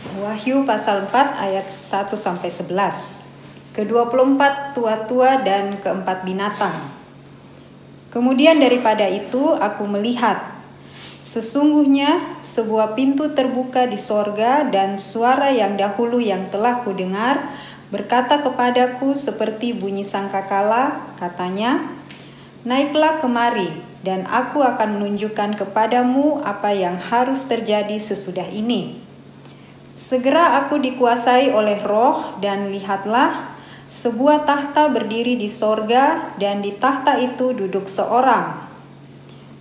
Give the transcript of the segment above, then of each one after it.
Wahyu pasal 4 ayat 1 sampai 11. Ke-24 tua-tua dan keempat binatang. Kemudian daripada itu aku melihat Sesungguhnya sebuah pintu terbuka di sorga dan suara yang dahulu yang telah kudengar berkata kepadaku seperti bunyi sangkakala, katanya, Naiklah kemari dan aku akan menunjukkan kepadamu apa yang harus terjadi sesudah ini. Segera aku dikuasai oleh roh dan lihatlah sebuah tahta berdiri di sorga dan di tahta itu duduk seorang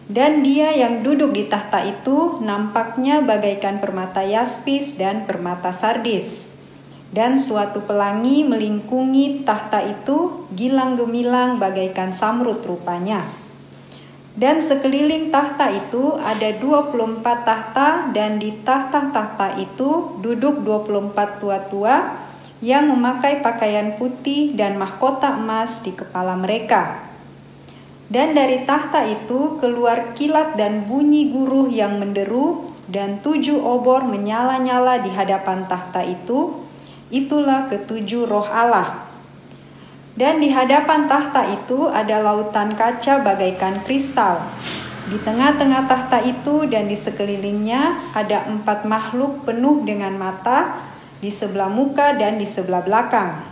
dan dia yang duduk di tahta itu nampaknya bagaikan permata yaspis dan permata sardis. Dan suatu pelangi melingkungi tahta itu gilang gemilang bagaikan samrut rupanya. Dan sekeliling tahta itu ada 24 tahta dan di tahta-tahta itu duduk 24 tua-tua yang memakai pakaian putih dan mahkota emas di kepala mereka dan dari tahta itu keluar kilat dan bunyi guruh yang menderu, dan tujuh obor menyala-nyala di hadapan tahta itu. Itulah ketujuh roh Allah. Dan di hadapan tahta itu ada lautan kaca bagaikan kristal. Di tengah-tengah tahta itu dan di sekelilingnya ada empat makhluk penuh dengan mata di sebelah muka dan di sebelah belakang.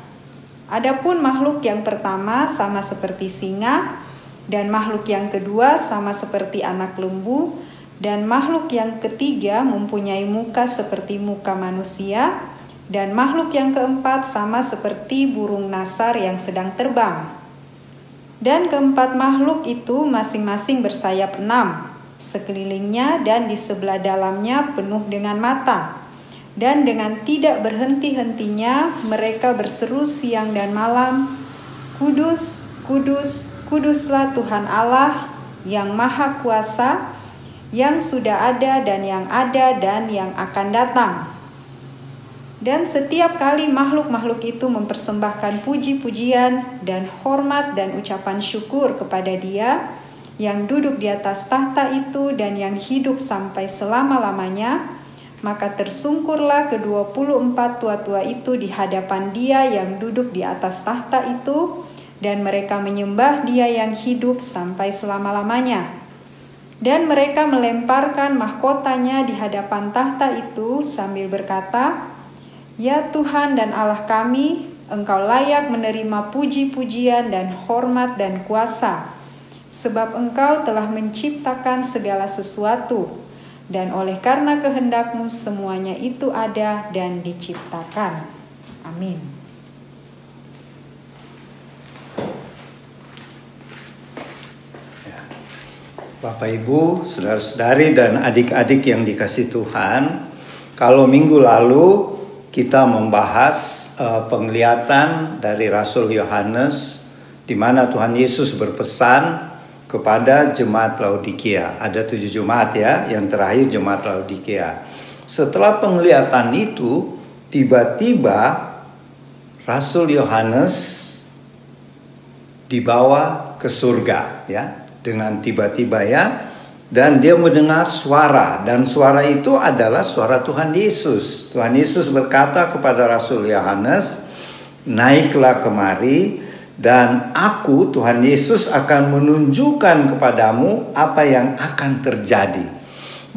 Adapun makhluk yang pertama sama seperti singa, dan makhluk yang kedua sama seperti anak lembu, dan makhluk yang ketiga mempunyai muka seperti muka manusia, dan makhluk yang keempat sama seperti burung nasar yang sedang terbang. Dan keempat makhluk itu masing-masing bersayap enam, sekelilingnya dan di sebelah dalamnya penuh dengan mata. Dan dengan tidak berhenti-hentinya mereka berseru siang dan malam, Kudus, Kudus, Kuduslah Tuhan Allah yang Maha Kuasa, yang sudah ada dan yang ada dan yang akan datang. Dan setiap kali makhluk-makhluk itu mempersembahkan puji-pujian dan hormat dan ucapan syukur kepada Dia yang duduk di atas tahta itu dan yang hidup sampai selama-lamanya, maka tersungkurlah kedua puluh empat tua-tua itu di hadapan Dia yang duduk di atas tahta itu dan mereka menyembah Dia yang hidup sampai selama-lamanya. Dan mereka melemparkan mahkotanya di hadapan tahta itu sambil berkata, "Ya Tuhan dan Allah kami, Engkau layak menerima puji-pujian dan hormat dan kuasa, sebab Engkau telah menciptakan segala sesuatu, dan oleh karena kehendakmu semuanya itu ada dan diciptakan." Amin. Bapak Ibu, saudara-saudari dan adik-adik yang dikasih Tuhan, kalau minggu lalu kita membahas uh, penglihatan dari Rasul Yohanes di mana Tuhan Yesus berpesan kepada jemaat Laodikia. Ada tujuh jemaat ya, yang terakhir jemaat Laodikia. Setelah penglihatan itu, tiba-tiba Rasul Yohanes dibawa ke surga ya dengan tiba-tiba ya dan dia mendengar suara dan suara itu adalah suara Tuhan Yesus. Tuhan Yesus berkata kepada Rasul Yohanes, "Naiklah kemari dan aku Tuhan Yesus akan menunjukkan kepadamu apa yang akan terjadi."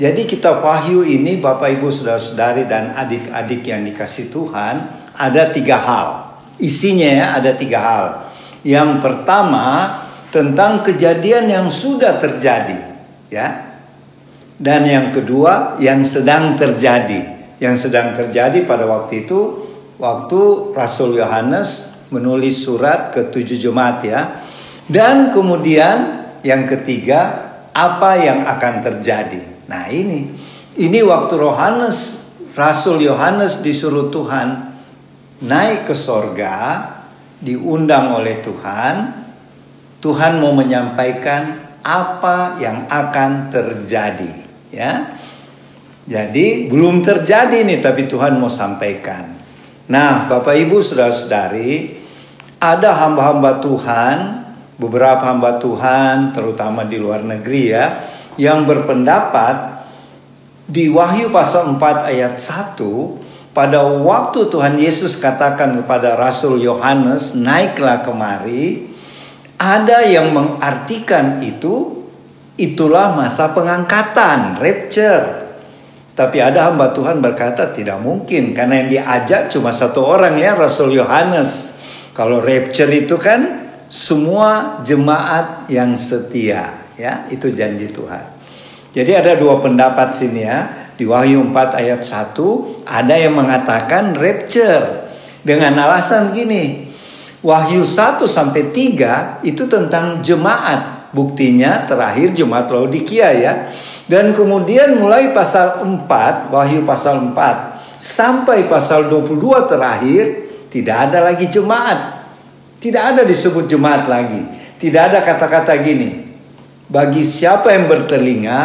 Jadi kitab Wahyu ini Bapak Ibu Saudara-saudari dan adik-adik yang dikasih Tuhan ada tiga hal. Isinya ya ada tiga hal. Yang pertama tentang kejadian yang sudah terjadi, ya. Dan yang kedua, yang sedang terjadi. Yang sedang terjadi pada waktu itu waktu Rasul Yohanes menulis surat ke tujuh jemaat ya. Dan kemudian yang ketiga, apa yang akan terjadi. Nah, ini ini waktu Yohanes Rasul Yohanes disuruh Tuhan naik ke sorga, diundang oleh Tuhan, Tuhan mau menyampaikan apa yang akan terjadi, ya. Jadi belum terjadi nih tapi Tuhan mau sampaikan. Nah, Bapak Ibu Saudara-saudari, ada hamba-hamba Tuhan, beberapa hamba Tuhan terutama di luar negeri ya, yang berpendapat di Wahyu pasal 4 ayat 1 pada waktu Tuhan Yesus katakan kepada Rasul Yohanes, "Naiklah kemari." Ada yang mengartikan itu itulah masa pengangkatan, rapture. Tapi ada hamba Tuhan berkata tidak mungkin karena yang diajak cuma satu orang ya Rasul Yohanes. Kalau rapture itu kan semua jemaat yang setia ya itu janji Tuhan. Jadi ada dua pendapat sini ya. Di Wahyu 4 ayat 1 ada yang mengatakan rapture dengan alasan gini. Wahyu 1 sampai 3 itu tentang jemaat. Buktinya terakhir jemaat Laodikia ya. Dan kemudian mulai pasal 4, Wahyu pasal 4 sampai pasal 22 terakhir tidak ada lagi jemaat. Tidak ada disebut jemaat lagi. Tidak ada kata-kata gini bagi siapa yang bertelinga,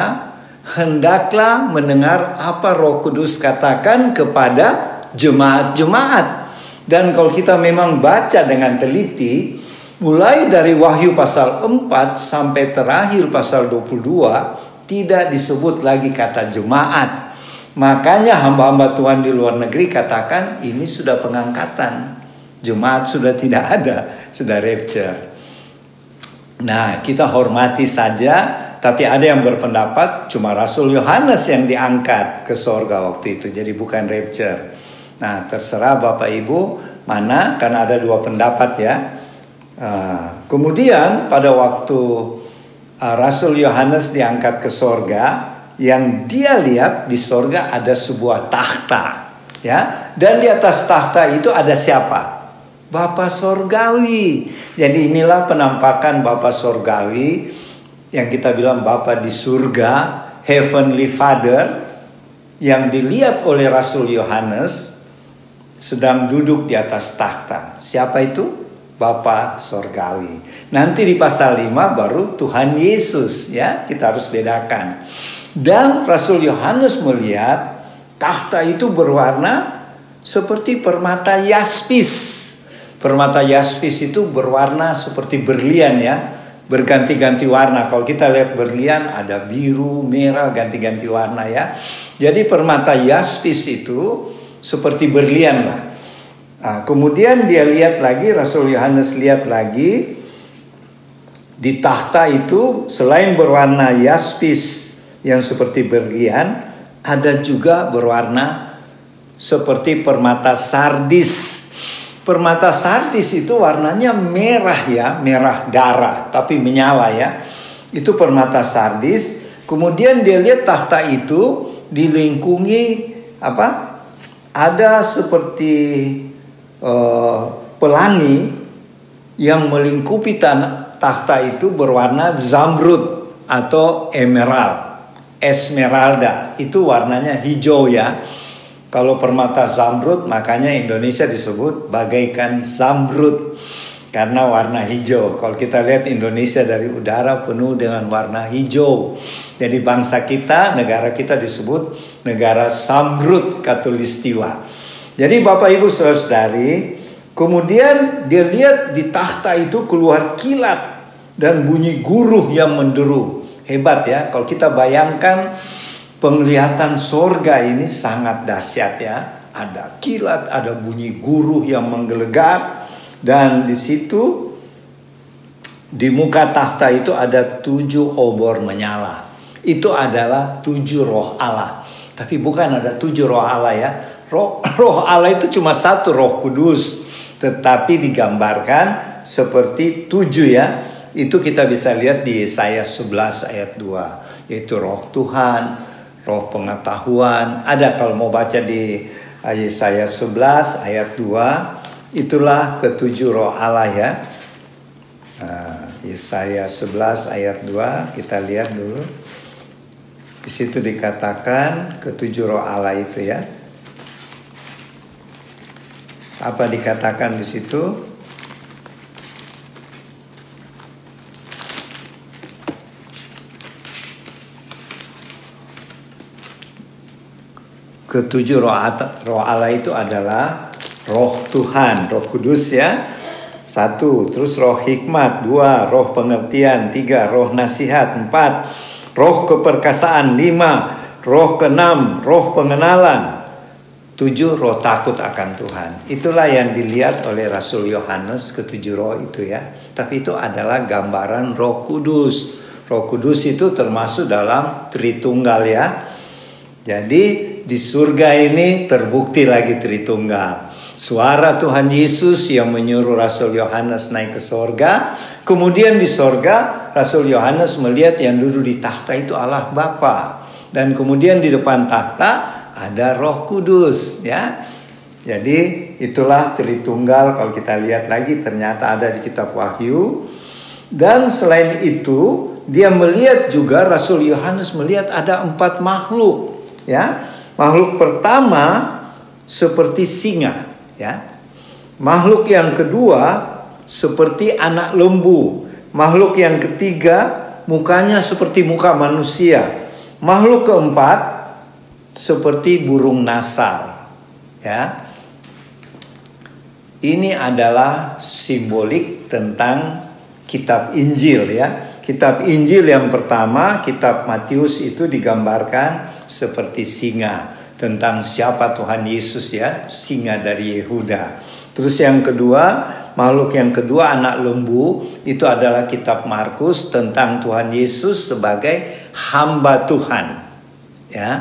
hendaklah mendengar apa Roh Kudus katakan kepada jemaat-jemaat. Dan kalau kita memang baca dengan teliti, mulai dari Wahyu pasal 4 sampai terakhir pasal 22, tidak disebut lagi kata jemaat. Makanya hamba-hamba Tuhan di luar negeri katakan ini sudah pengangkatan. Jemaat sudah tidak ada, sudah rapture. Nah, kita hormati saja, tapi ada yang berpendapat cuma Rasul Yohanes yang diangkat ke sorga waktu itu, jadi bukan rapture. Nah, terserah Bapak Ibu mana, karena ada dua pendapat ya. Uh, kemudian pada waktu uh, Rasul Yohanes diangkat ke sorga, yang dia lihat di sorga ada sebuah tahta, ya, dan di atas tahta itu ada siapa? Bapa Sorgawi. Jadi inilah penampakan Bapa Sorgawi yang kita bilang Bapa di surga, Heavenly Father yang dilihat oleh Rasul Yohanes sedang duduk di atas tahta. Siapa itu? Bapa Sorgawi. Nanti di pasal 5 baru Tuhan Yesus ya, kita harus bedakan. Dan Rasul Yohanes melihat tahta itu berwarna seperti permata yaspis Permata yaspis itu berwarna seperti berlian ya, berganti-ganti warna. Kalau kita lihat berlian ada biru, merah, ganti-ganti warna ya. Jadi permata yaspis itu seperti berlian lah. Nah, kemudian dia lihat lagi, Rasul Yohanes lihat lagi di tahta itu selain berwarna yaspis yang seperti berlian, ada juga berwarna seperti permata sardis Permata sardis itu warnanya merah ya, merah darah, tapi menyala ya. Itu permata sardis. Kemudian dia lihat tahta itu dilingkungi apa? Ada seperti uh, pelangi yang melingkupi tanah, tahta itu berwarna zamrud atau emerald, esmeralda. Itu warnanya hijau ya. Kalau permata zamrud makanya Indonesia disebut bagaikan zamrud karena warna hijau. Kalau kita lihat Indonesia dari udara penuh dengan warna hijau. Jadi bangsa kita, negara kita disebut negara zamrud katulistiwa. Jadi Bapak Ibu Saudara-saudari, kemudian dia lihat di tahta itu keluar kilat dan bunyi guruh yang menderu. Hebat ya, kalau kita bayangkan penglihatan sorga ini sangat dahsyat ya. Ada kilat, ada bunyi guruh yang menggelegar, dan di situ di muka tahta itu ada tujuh obor menyala. Itu adalah tujuh roh Allah. Tapi bukan ada tujuh roh Allah ya. Roh, roh Allah itu cuma satu roh kudus. Tetapi digambarkan seperti tujuh ya. Itu kita bisa lihat di Yesaya 11 ayat 2. Yaitu roh Tuhan, roh pengetahuan. Ada kalau mau baca di Yesaya 11 ayat 2, itulah ketujuh roh Allah ya. Nah, Yesaya 11 ayat 2, kita lihat dulu. Di situ dikatakan ketujuh roh Allah itu ya. Apa dikatakan di situ? ketujuh roh, roh Allah itu adalah roh Tuhan, roh kudus ya. Satu, terus roh hikmat, dua, roh pengertian, tiga, roh nasihat, empat, roh keperkasaan, lima, roh keenam, roh pengenalan, tujuh roh takut akan Tuhan. Itulah yang dilihat oleh Rasul Yohanes ketujuh roh itu ya. Tapi itu adalah gambaran Roh Kudus. Roh Kudus itu termasuk dalam Tritunggal ya. Jadi di surga ini terbukti lagi Tritunggal. Suara Tuhan Yesus yang menyuruh Rasul Yohanes naik ke sorga. Kemudian di sorga Rasul Yohanes melihat yang duduk di tahta itu Allah Bapa. Dan kemudian di depan tahta ada Roh Kudus ya. Jadi itulah Tritunggal kalau kita lihat lagi ternyata ada di kitab Wahyu. Dan selain itu dia melihat juga Rasul Yohanes melihat ada empat makhluk ya. Makhluk pertama seperti singa ya. Makhluk yang kedua seperti anak lembu. Makhluk yang ketiga mukanya seperti muka manusia. Makhluk keempat seperti burung nasar. Ya. Ini adalah simbolik tentang kitab Injil ya. Kitab Injil yang pertama, kitab Matius itu digambarkan seperti singa tentang siapa Tuhan Yesus ya, singa dari Yehuda. Terus yang kedua, makhluk yang kedua anak lembu itu adalah kitab Markus tentang Tuhan Yesus sebagai hamba Tuhan. Ya.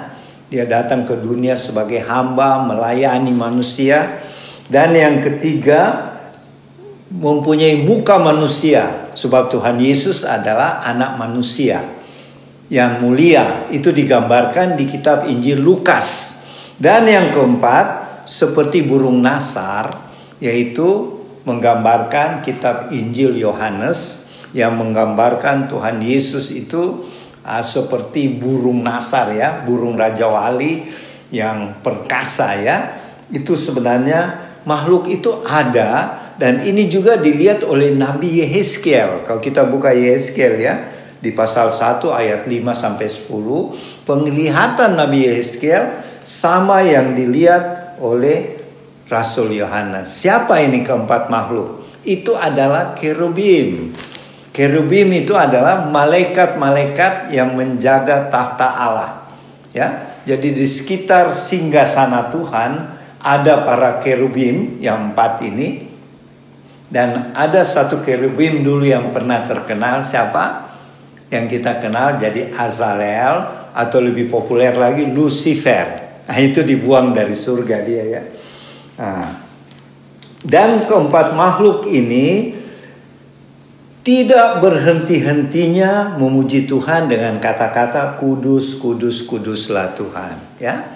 Dia datang ke dunia sebagai hamba melayani manusia. Dan yang ketiga mempunyai muka manusia sebab Tuhan Yesus adalah anak manusia yang mulia itu digambarkan di kitab Injil Lukas. Dan yang keempat seperti burung nasar yaitu menggambarkan kitab Injil Yohanes yang menggambarkan Tuhan Yesus itu uh, seperti burung nasar ya, burung raja wali yang perkasa ya. Itu sebenarnya makhluk itu ada dan ini juga dilihat oleh Nabi Yehezkiel. Kalau kita buka Yehezkiel ya di pasal 1 ayat 5 sampai 10, penglihatan Nabi Yehezkiel sama yang dilihat oleh Rasul Yohanes. Siapa ini keempat makhluk? Itu adalah kerubim. Kerubim itu adalah malaikat-malaikat yang menjaga tahta Allah. Ya, jadi di sekitar singgasana Tuhan ada para kerubim yang empat ini dan ada satu kerubim dulu yang pernah terkenal siapa? Yang kita kenal jadi Azrael atau lebih populer lagi Lucifer. Nah, itu dibuang dari surga dia ya. Nah, dan keempat makhluk ini tidak berhenti-hentinya memuji Tuhan dengan kata-kata kudus, kudus, kuduslah Tuhan. Ya,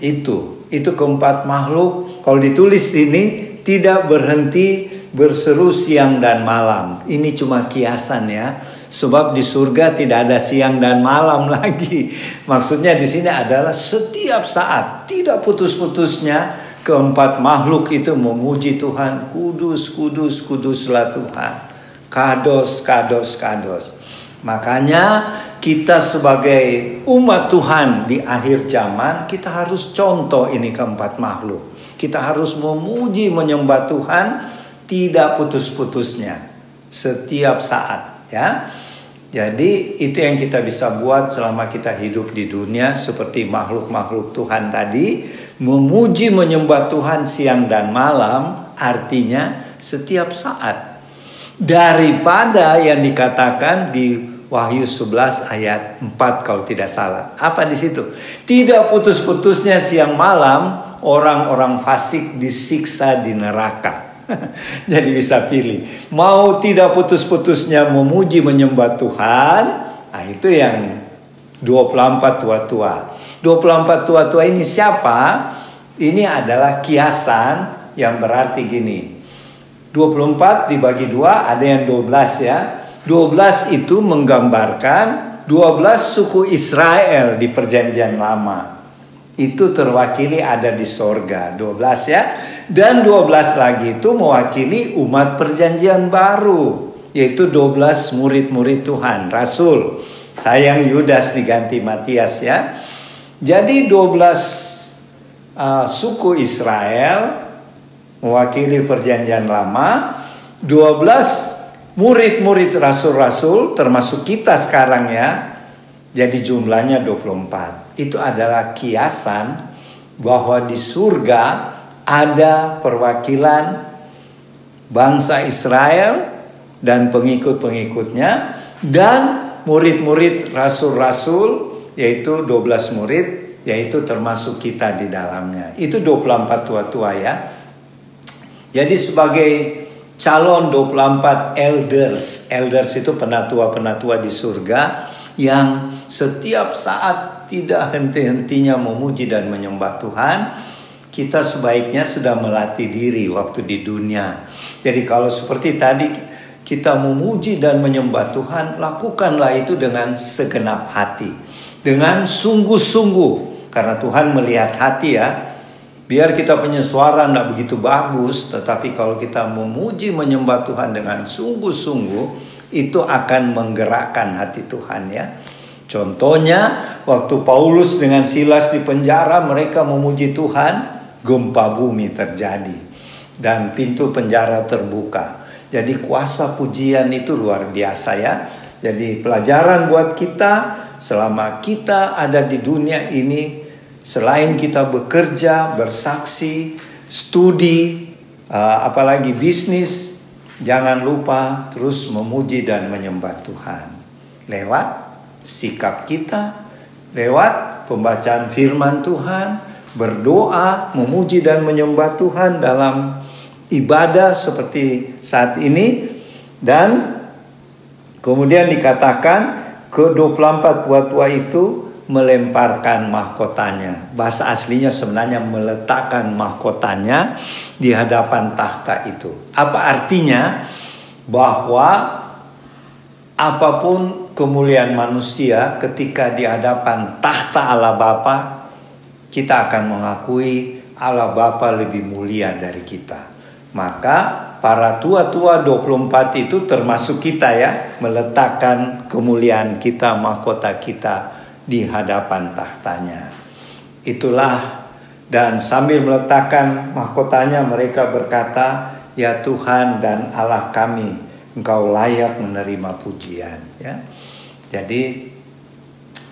itu, itu keempat makhluk. Kalau ditulis ini tidak berhenti berseru siang dan malam. Ini cuma kiasan ya. Sebab di surga tidak ada siang dan malam lagi. Maksudnya di sini adalah setiap saat, tidak putus-putusnya keempat makhluk itu memuji Tuhan. Kudus, kudus, kuduslah Tuhan. Kados, kados, kados. Makanya kita sebagai umat Tuhan di akhir zaman kita harus contoh ini keempat makhluk. Kita harus memuji menyembah Tuhan tidak putus-putusnya setiap saat ya. Jadi itu yang kita bisa buat selama kita hidup di dunia seperti makhluk-makhluk Tuhan tadi memuji menyembah Tuhan siang dan malam artinya setiap saat daripada yang dikatakan di Wahyu 11 ayat 4 kalau tidak salah. Apa di situ? Tidak putus-putusnya siang malam orang-orang fasik disiksa di neraka. Jadi bisa pilih. Mau tidak putus-putusnya memuji menyembah Tuhan, nah itu yang 24 tua-tua. 24 tua-tua ini siapa? Ini adalah kiasan yang berarti gini. 24 dibagi dua ada yang 12 ya. 12 itu menggambarkan 12 suku Israel di perjanjian lama. Itu terwakili ada di sorga 12 ya. Dan 12 lagi itu mewakili umat perjanjian baru. Yaitu 12 murid-murid Tuhan, Rasul. Sayang Yudas diganti Matias ya. Jadi 12 uh, suku Israel mewakili perjanjian lama, 12 murid-murid rasul-rasul termasuk kita sekarang ya. Jadi jumlahnya 24. Itu adalah kiasan bahwa di surga ada perwakilan bangsa Israel dan pengikut-pengikutnya dan murid-murid rasul-rasul yaitu 12 murid yaitu termasuk kita di dalamnya. Itu 24 tua-tua ya. Jadi sebagai calon 24 elders, elders itu penatua-penatua di surga yang setiap saat tidak henti-hentinya memuji dan menyembah Tuhan, kita sebaiknya sudah melatih diri waktu di dunia. Jadi kalau seperti tadi kita memuji dan menyembah Tuhan, lakukanlah itu dengan segenap hati, dengan sungguh-sungguh karena Tuhan melihat hati ya. Biar kita punya suara tidak begitu bagus, tetapi kalau kita memuji menyembah Tuhan dengan sungguh-sungguh, itu akan menggerakkan hati Tuhan ya. Contohnya waktu Paulus dengan Silas di penjara mereka memuji Tuhan, gempa bumi terjadi dan pintu penjara terbuka. Jadi kuasa pujian itu luar biasa ya. Jadi pelajaran buat kita selama kita ada di dunia ini Selain kita bekerja, bersaksi, studi, uh, apalagi bisnis, jangan lupa terus memuji dan menyembah Tuhan. Lewat sikap kita, lewat pembacaan firman Tuhan, berdoa, memuji dan menyembah Tuhan dalam ibadah seperti saat ini dan kemudian dikatakan ke-24 tua-tua itu melemparkan mahkotanya. Bahasa aslinya sebenarnya meletakkan mahkotanya di hadapan tahta itu. Apa artinya? Bahwa apa pun kemuliaan manusia ketika di hadapan tahta Allah Bapa, kita akan mengakui Allah Bapa lebih mulia dari kita. Maka para tua-tua 24 itu termasuk kita ya, meletakkan kemuliaan kita, mahkota kita di hadapan tahtanya. Itulah dan sambil meletakkan mahkotanya mereka berkata, "Ya Tuhan dan Allah kami, Engkau layak menerima pujian." Ya. Jadi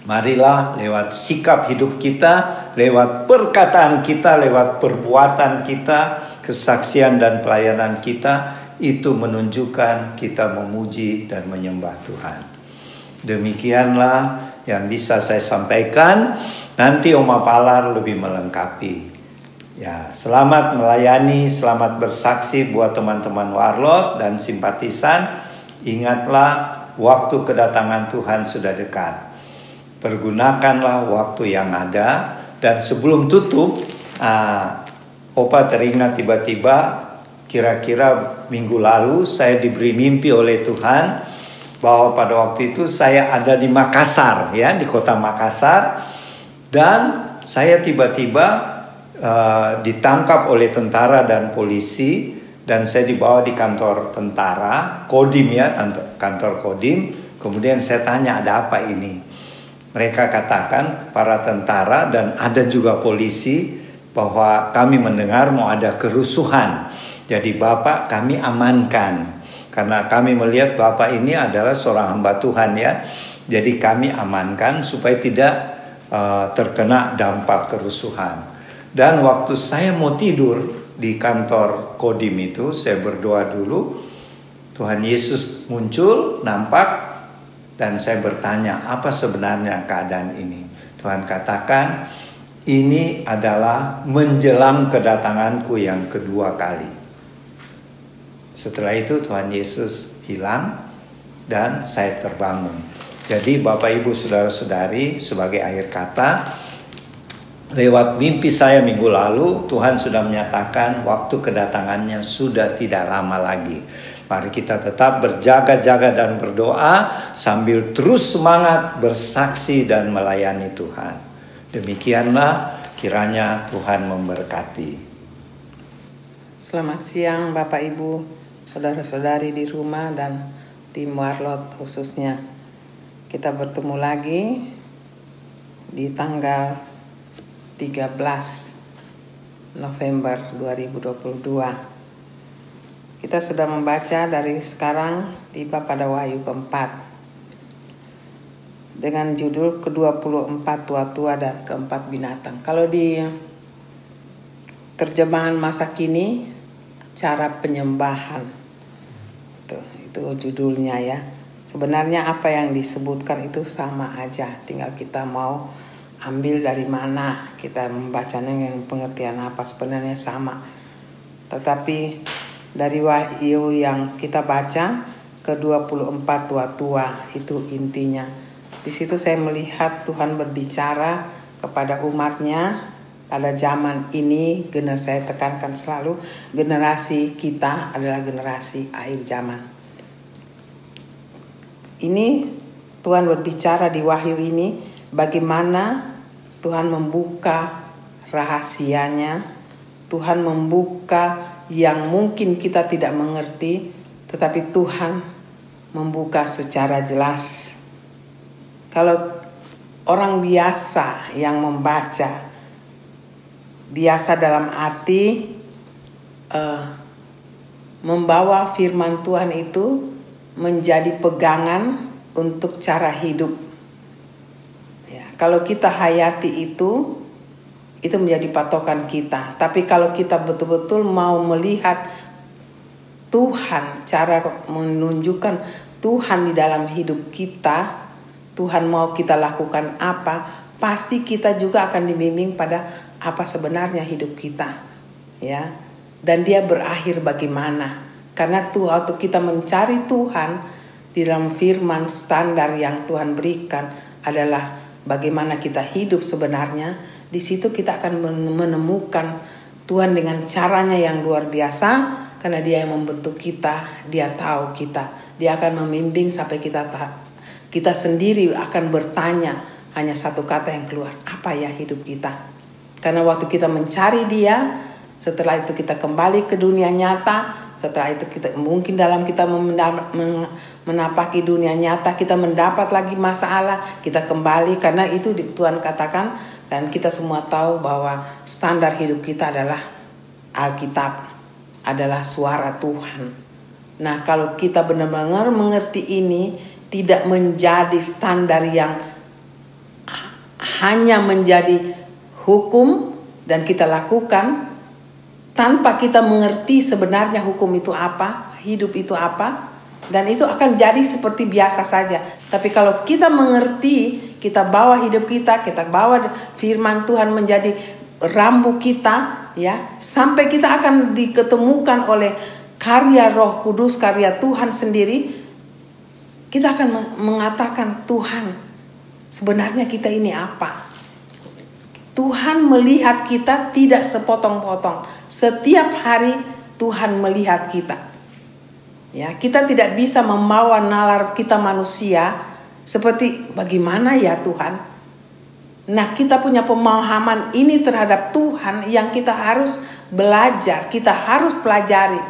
marilah lewat sikap hidup kita, lewat perkataan kita, lewat perbuatan kita, kesaksian dan pelayanan kita itu menunjukkan kita memuji dan menyembah Tuhan. Demikianlah yang bisa saya sampaikan. Nanti Oma Palar lebih melengkapi. Ya, selamat melayani, selamat bersaksi buat teman-teman warlot dan simpatisan. Ingatlah waktu kedatangan Tuhan sudah dekat. Pergunakanlah waktu yang ada dan sebelum tutup, uh, Opa teringat tiba-tiba kira-kira minggu lalu saya diberi mimpi oleh Tuhan bahwa pada waktu itu saya ada di Makassar ya di kota Makassar dan saya tiba-tiba uh, ditangkap oleh tentara dan polisi dan saya dibawa di kantor tentara Kodim ya kantor Kodim kemudian saya tanya ada apa ini mereka katakan para tentara dan ada juga polisi bahwa kami mendengar mau ada kerusuhan jadi bapak kami amankan karena kami melihat Bapak ini adalah seorang hamba Tuhan ya. Jadi kami amankan supaya tidak uh, terkena dampak kerusuhan. Dan waktu saya mau tidur di kantor Kodim itu, saya berdoa dulu. Tuhan Yesus muncul, nampak, dan saya bertanya, apa sebenarnya keadaan ini? Tuhan katakan, ini adalah menjelang kedatanganku yang kedua kali. Setelah itu Tuhan Yesus hilang dan saya terbangun. Jadi Bapak Ibu Saudara-saudari sebagai akhir kata lewat mimpi saya minggu lalu Tuhan sudah menyatakan waktu kedatangannya sudah tidak lama lagi. Mari kita tetap berjaga-jaga dan berdoa sambil terus semangat bersaksi dan melayani Tuhan. Demikianlah kiranya Tuhan memberkati. Selamat siang Bapak Ibu saudara-saudari di rumah dan di Marlot khususnya. Kita bertemu lagi di tanggal 13 November 2022. Kita sudah membaca dari sekarang tiba pada Wahyu keempat dengan judul ke-24 tua-tua dan keempat binatang. Kalau di terjemahan masa kini cara penyembahan. Itu, itu judulnya ya. Sebenarnya apa yang disebutkan itu sama aja, tinggal kita mau ambil dari mana kita membacanya yang pengertian apa sebenarnya sama. Tetapi dari wahyu yang kita baca ke 24 tua-tua itu intinya. Di situ saya melihat Tuhan berbicara kepada umatnya pada zaman ini, generasi saya tekankan selalu, generasi kita adalah generasi akhir zaman ini Tuhan berbicara di wahyu ini bagaimana Tuhan membuka rahasianya, Tuhan membuka yang mungkin kita tidak mengerti, tetapi Tuhan membuka secara jelas. Kalau orang biasa yang membaca, biasa dalam arti uh, membawa firman Tuhan itu menjadi pegangan untuk cara hidup. Kalau kita hayati itu, itu menjadi patokan kita. Tapi kalau kita betul-betul mau melihat Tuhan, cara menunjukkan Tuhan di dalam hidup kita, Tuhan mau kita lakukan apa, pasti kita juga akan dibimbing pada apa sebenarnya hidup kita. Ya. Dan dia berakhir bagaimana? Karena tuh waktu kita mencari Tuhan di dalam firman standar yang Tuhan berikan adalah bagaimana kita hidup sebenarnya. Di situ kita akan menemukan Tuhan dengan caranya yang luar biasa karena dia yang membentuk kita, dia tahu kita. Dia akan membimbing sampai kita kita sendiri akan bertanya hanya satu kata yang keluar, apa ya hidup kita? Karena waktu kita mencari dia, setelah itu kita kembali ke dunia nyata, setelah itu kita mungkin dalam kita menapaki dunia nyata kita mendapat lagi masalah, kita kembali karena itu Tuhan katakan dan kita semua tahu bahwa standar hidup kita adalah Alkitab, adalah suara Tuhan. Nah, kalau kita benar-benar mengerti ini tidak menjadi standar yang hanya menjadi hukum dan kita lakukan tanpa kita mengerti sebenarnya hukum itu apa, hidup itu apa, dan itu akan jadi seperti biasa saja. Tapi kalau kita mengerti, kita bawa hidup kita, kita bawa firman Tuhan menjadi rambu kita, ya, sampai kita akan diketemukan oleh karya Roh Kudus, karya Tuhan sendiri, kita akan mengatakan Tuhan, sebenarnya kita ini apa? Tuhan melihat kita tidak sepotong-potong. Setiap hari Tuhan melihat kita. Ya, kita tidak bisa membawa nalar kita manusia seperti bagaimana ya Tuhan. Nah, kita punya pemahaman ini terhadap Tuhan yang kita harus belajar, kita harus pelajari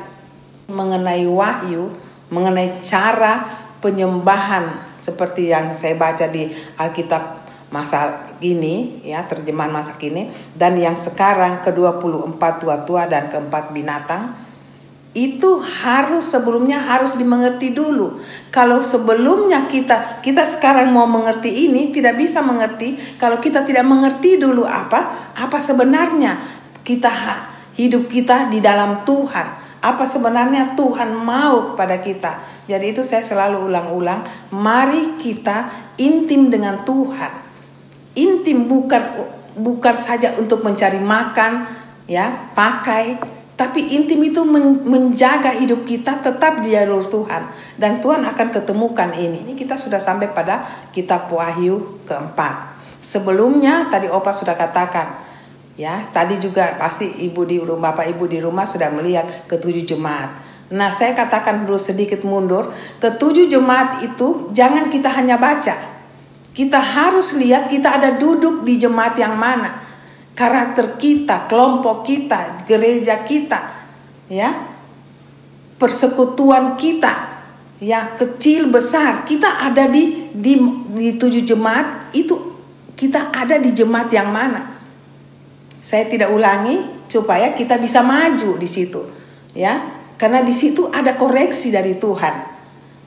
mengenai wahyu, mengenai cara penyembahan seperti yang saya baca di Alkitab masa kini ya terjemahan masa kini dan yang sekarang ke-24 tua-tua dan keempat binatang itu harus sebelumnya harus dimengerti dulu. Kalau sebelumnya kita kita sekarang mau mengerti ini tidak bisa mengerti kalau kita tidak mengerti dulu apa apa sebenarnya kita hidup kita di dalam Tuhan. Apa sebenarnya Tuhan mau kepada kita. Jadi itu saya selalu ulang-ulang, mari kita intim dengan Tuhan intim bukan bukan saja untuk mencari makan ya pakai tapi intim itu menjaga hidup kita tetap di jalur Tuhan dan Tuhan akan ketemukan ini. Ini kita sudah sampai pada kitab Wahyu keempat. Sebelumnya tadi Opa sudah katakan ya, tadi juga pasti ibu di rumah Bapak Ibu di rumah sudah melihat ketujuh jemaat. Nah, saya katakan dulu sedikit mundur, ketujuh jemaat itu jangan kita hanya baca, kita harus lihat kita ada duduk di jemaat yang mana. Karakter kita, kelompok kita, gereja kita, ya. Persekutuan kita, ya kecil besar, kita ada di di, di tujuh jemaat itu kita ada di jemaat yang mana. Saya tidak ulangi supaya kita bisa maju di situ, ya. Karena di situ ada koreksi dari Tuhan.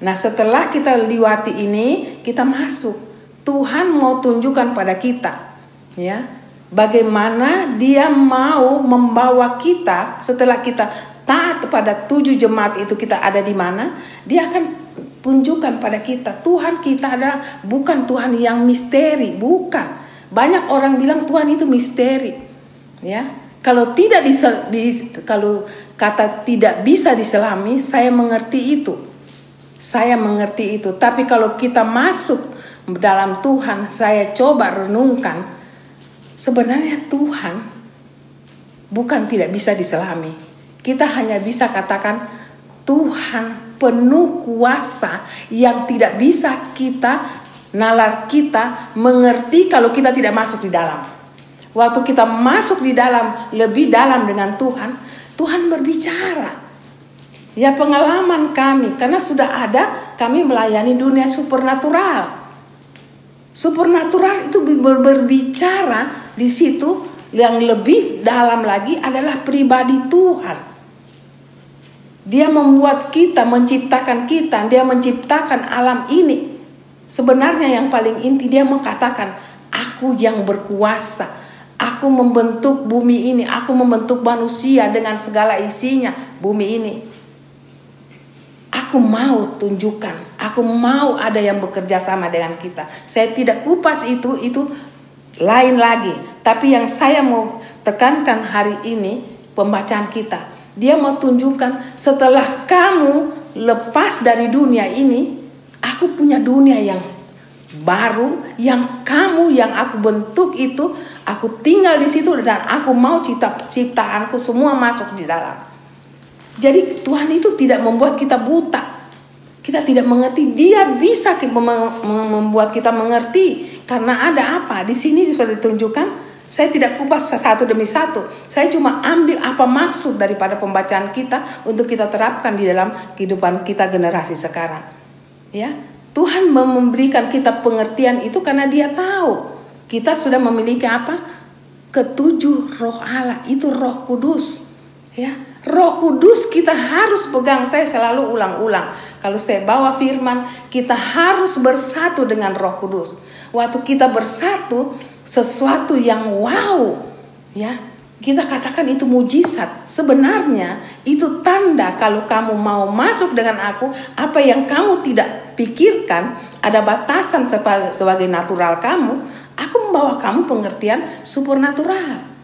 Nah, setelah kita lewati ini, kita masuk Tuhan mau tunjukkan pada kita, ya. bagaimana dia mau membawa kita setelah kita taat kepada tujuh jemaat itu kita ada di mana, dia akan tunjukkan pada kita Tuhan kita adalah bukan Tuhan yang misteri, bukan. Banyak orang bilang Tuhan itu misteri. Ya. Kalau tidak dis, kalau kata tidak bisa diselami, saya mengerti itu. Saya mengerti itu. Tapi kalau kita masuk dalam Tuhan, saya coba renungkan sebenarnya Tuhan bukan tidak bisa diselami. Kita hanya bisa katakan Tuhan penuh kuasa yang tidak bisa kita nalar kita mengerti kalau kita tidak masuk di dalam. Waktu kita masuk di dalam, lebih dalam dengan Tuhan, Tuhan berbicara. Ya pengalaman kami, karena sudah ada kami melayani dunia supernatural. Supernatural itu berbicara di situ yang lebih dalam lagi adalah pribadi Tuhan. Dia membuat kita, menciptakan kita, dia menciptakan alam ini. Sebenarnya yang paling inti dia mengatakan, aku yang berkuasa, Aku membentuk bumi ini, aku membentuk manusia dengan segala isinya bumi ini. Aku mau tunjukkan, aku mau ada yang bekerja sama dengan kita. Saya tidak kupas itu, itu lain lagi. Tapi yang saya mau tekankan hari ini, pembacaan kita. Dia mau tunjukkan setelah kamu lepas dari dunia ini, aku punya dunia yang baru yang kamu yang aku bentuk itu aku tinggal di situ dan aku mau cipta ciptaanku semua masuk di dalam. Jadi Tuhan itu tidak membuat kita buta. Kita tidak mengerti, dia bisa membuat kita mengerti karena ada apa? Di sini sudah ditunjukkan saya tidak kupas satu demi satu. Saya cuma ambil apa maksud daripada pembacaan kita untuk kita terapkan di dalam kehidupan kita generasi sekarang. Ya, Tuhan memberikan kita pengertian itu karena dia tahu kita sudah memiliki apa? Ketujuh roh Allah itu roh kudus. Ya, roh kudus kita harus pegang. Saya selalu ulang-ulang. Kalau saya bawa firman, kita harus bersatu dengan roh kudus. Waktu kita bersatu, sesuatu yang wow. Ya, kita katakan itu mujizat. Sebenarnya itu tanda kalau kamu mau masuk dengan aku, apa yang kamu tidak pikirkan, ada batasan sebagai natural kamu, aku membawa kamu pengertian supernatural.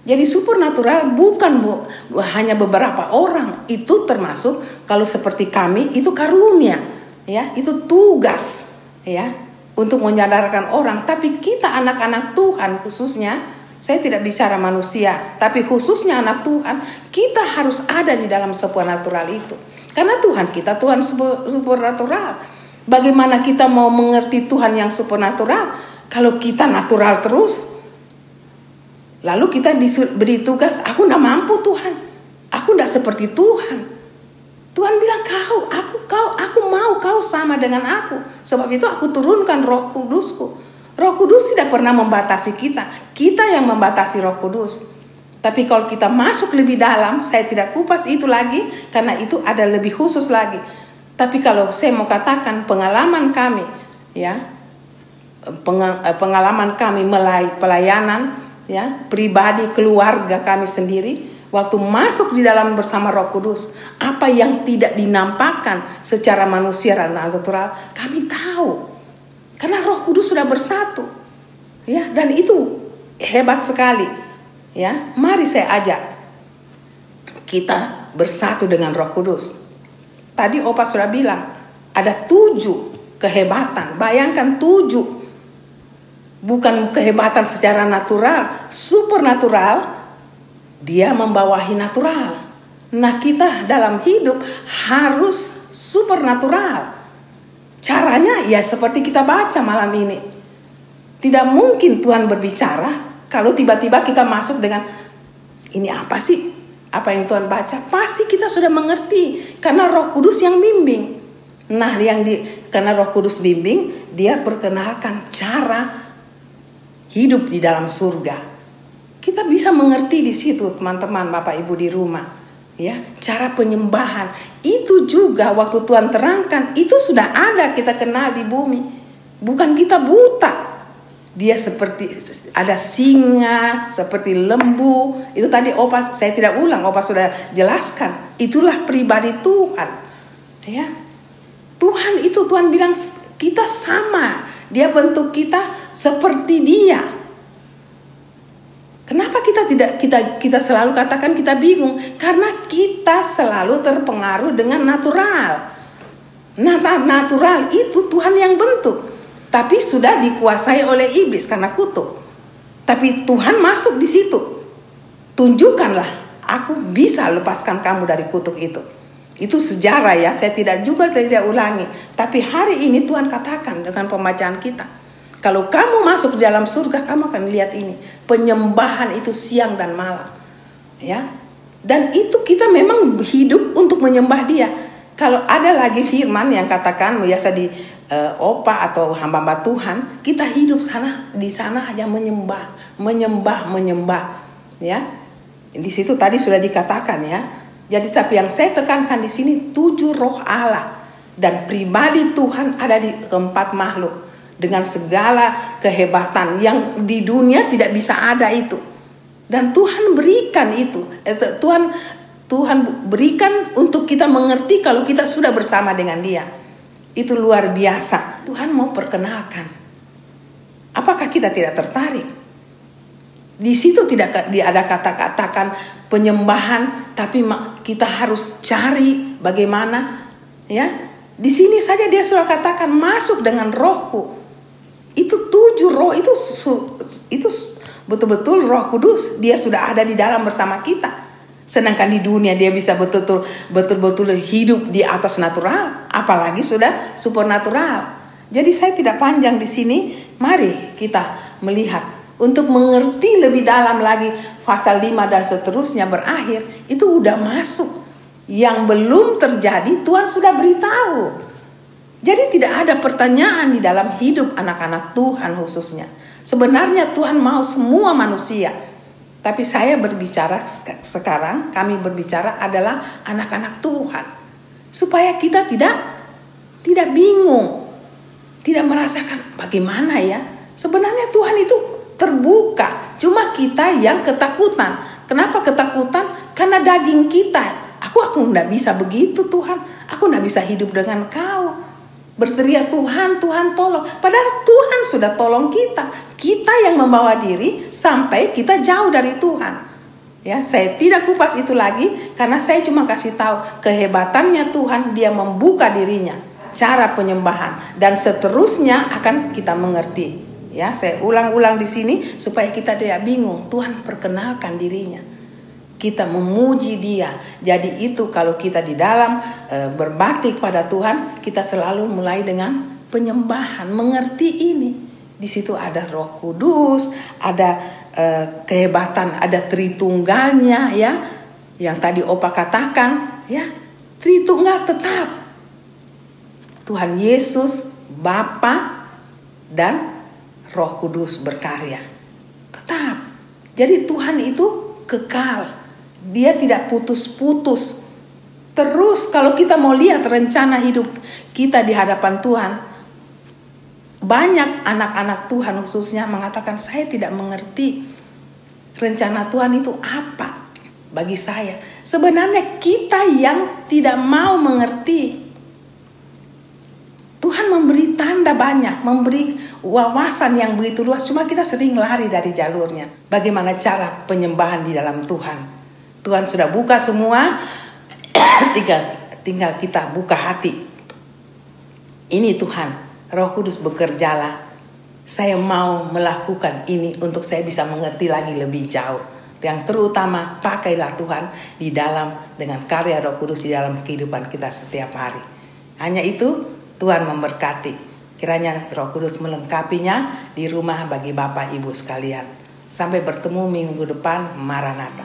Jadi supernatural bukan bu, hanya beberapa orang, itu termasuk kalau seperti kami itu karunia, ya, itu tugas, ya, untuk menyadarkan orang. Tapi kita anak-anak Tuhan khususnya saya tidak bicara manusia, tapi khususnya anak Tuhan, kita harus ada di dalam supernatural itu. Karena Tuhan kita Tuhan supernatural. Bagaimana kita mau mengerti Tuhan yang supernatural kalau kita natural terus? Lalu kita diberi tugas, aku tidak mampu Tuhan. Aku tidak seperti Tuhan. Tuhan bilang kau, aku kau, aku mau kau sama dengan aku. Sebab itu aku turunkan roh kudusku Roh Kudus tidak pernah membatasi kita. Kita yang membatasi Roh Kudus. Tapi kalau kita masuk lebih dalam, saya tidak kupas itu lagi karena itu ada lebih khusus lagi. Tapi kalau saya mau katakan pengalaman kami, ya, eh, pengalaman kami melalui pelayanan, ya, pribadi keluarga kami sendiri, waktu masuk di dalam bersama Roh Kudus, apa yang tidak dinampakkan secara manusia dan natural, kami tahu. Karena Roh Kudus sudah bersatu. Ya, dan itu hebat sekali. Ya, mari saya ajak kita bersatu dengan Roh Kudus. Tadi Opa sudah bilang ada tujuh kehebatan. Bayangkan tujuh, bukan kehebatan secara natural, supernatural. Dia membawahi natural. Nah kita dalam hidup harus supernatural. Caranya ya seperti kita baca malam ini. Tidak mungkin Tuhan berbicara kalau tiba-tiba kita masuk dengan ini apa sih? Apa yang Tuhan baca? Pasti kita sudah mengerti karena Roh Kudus yang bimbing. Nah, yang di karena Roh Kudus bimbing, dia perkenalkan cara hidup di dalam surga. Kita bisa mengerti di situ, teman-teman, Bapak Ibu di rumah ya cara penyembahan itu juga waktu Tuhan terangkan itu sudah ada kita kenal di bumi bukan kita buta Dia seperti ada singa, seperti lembu. Itu tadi Opa saya tidak ulang, Opa sudah jelaskan. Itulah pribadi Tuhan. Ya. Tuhan itu Tuhan bilang kita sama. Dia bentuk kita seperti Dia. Kenapa kita tidak kita kita selalu katakan kita bingung? Karena kita selalu terpengaruh dengan natural. Nah, natural itu Tuhan yang bentuk. Tapi sudah dikuasai oleh iblis karena kutuk. Tapi Tuhan masuk di situ. Tunjukkanlah, aku bisa lepaskan kamu dari kutuk itu. Itu sejarah ya, saya tidak juga tidak ulangi. Tapi hari ini Tuhan katakan dengan pembacaan kita. Kalau kamu masuk dalam surga, kamu akan lihat ini. Penyembahan itu siang dan malam. Ya. Dan itu kita memang hidup untuk menyembah dia. Kalau ada lagi firman yang katakan biasa di uh, opa atau hamba-hamba Tuhan, kita hidup sana di sana hanya menyembah, menyembah, menyembah, ya. Di situ tadi sudah dikatakan ya. Jadi tapi yang saya tekankan di sini tujuh roh Allah dan pribadi Tuhan ada di keempat makhluk dengan segala kehebatan yang di dunia tidak bisa ada itu. Dan Tuhan berikan itu. Eh, Tuhan Tuhan berikan untuk kita mengerti kalau kita sudah bersama dengan Dia. Itu luar biasa. Tuhan mau perkenalkan. Apakah kita tidak tertarik? Di situ tidak ada kata-katakan penyembahan, tapi kita harus cari bagaimana ya. Di sini saja dia sudah katakan masuk dengan rohku. Itu tujuh roh itu itu betul-betul Roh Kudus dia sudah ada di dalam bersama kita. Sedangkan di dunia dia bisa betul-betul betul-betul hidup di atas natural, apalagi sudah supernatural. Jadi saya tidak panjang di sini. Mari kita melihat untuk mengerti lebih dalam lagi pasal 5 dan seterusnya berakhir itu udah masuk. Yang belum terjadi Tuhan sudah beritahu. Jadi tidak ada pertanyaan di dalam hidup anak-anak Tuhan khususnya. Sebenarnya Tuhan mau semua manusia tapi saya berbicara sekarang, kami berbicara adalah anak-anak Tuhan. Supaya kita tidak tidak bingung. Tidak merasakan bagaimana ya. Sebenarnya Tuhan itu terbuka. Cuma kita yang ketakutan. Kenapa ketakutan? Karena daging kita. Aku aku tidak bisa begitu Tuhan. Aku tidak bisa hidup dengan kau berteriak Tuhan, Tuhan tolong. Padahal Tuhan sudah tolong kita. Kita yang membawa diri sampai kita jauh dari Tuhan. Ya, saya tidak kupas itu lagi karena saya cuma kasih tahu kehebatannya Tuhan, dia membuka dirinya, cara penyembahan dan seterusnya akan kita mengerti. Ya, saya ulang-ulang di sini supaya kita tidak bingung. Tuhan perkenalkan dirinya kita memuji Dia. Jadi itu kalau kita di dalam e, berbakti kepada Tuhan, kita selalu mulai dengan penyembahan, mengerti ini. Di situ ada Roh Kudus, ada e, kehebatan, ada Tritunggalnya ya. Yang tadi Opa katakan, ya. Tritunggal tetap. Tuhan Yesus, Bapa dan Roh Kudus berkarya. Tetap. Jadi Tuhan itu kekal dia tidak putus-putus. Terus kalau kita mau lihat rencana hidup kita di hadapan Tuhan, banyak anak-anak Tuhan khususnya mengatakan saya tidak mengerti rencana Tuhan itu apa bagi saya. Sebenarnya kita yang tidak mau mengerti. Tuhan memberi tanda banyak, memberi wawasan yang begitu luas, cuma kita sering lari dari jalurnya. Bagaimana cara penyembahan di dalam Tuhan? Tuhan sudah buka semua, tinggal tinggal kita buka hati. Ini Tuhan, Roh Kudus bekerjalah. Saya mau melakukan ini untuk saya bisa mengerti lagi lebih jauh. Yang terutama pakailah Tuhan di dalam dengan karya Roh Kudus di dalam kehidupan kita setiap hari. Hanya itu Tuhan memberkati. Kiranya Roh Kudus melengkapinya di rumah bagi Bapak Ibu sekalian. Sampai bertemu minggu depan, Maranatha.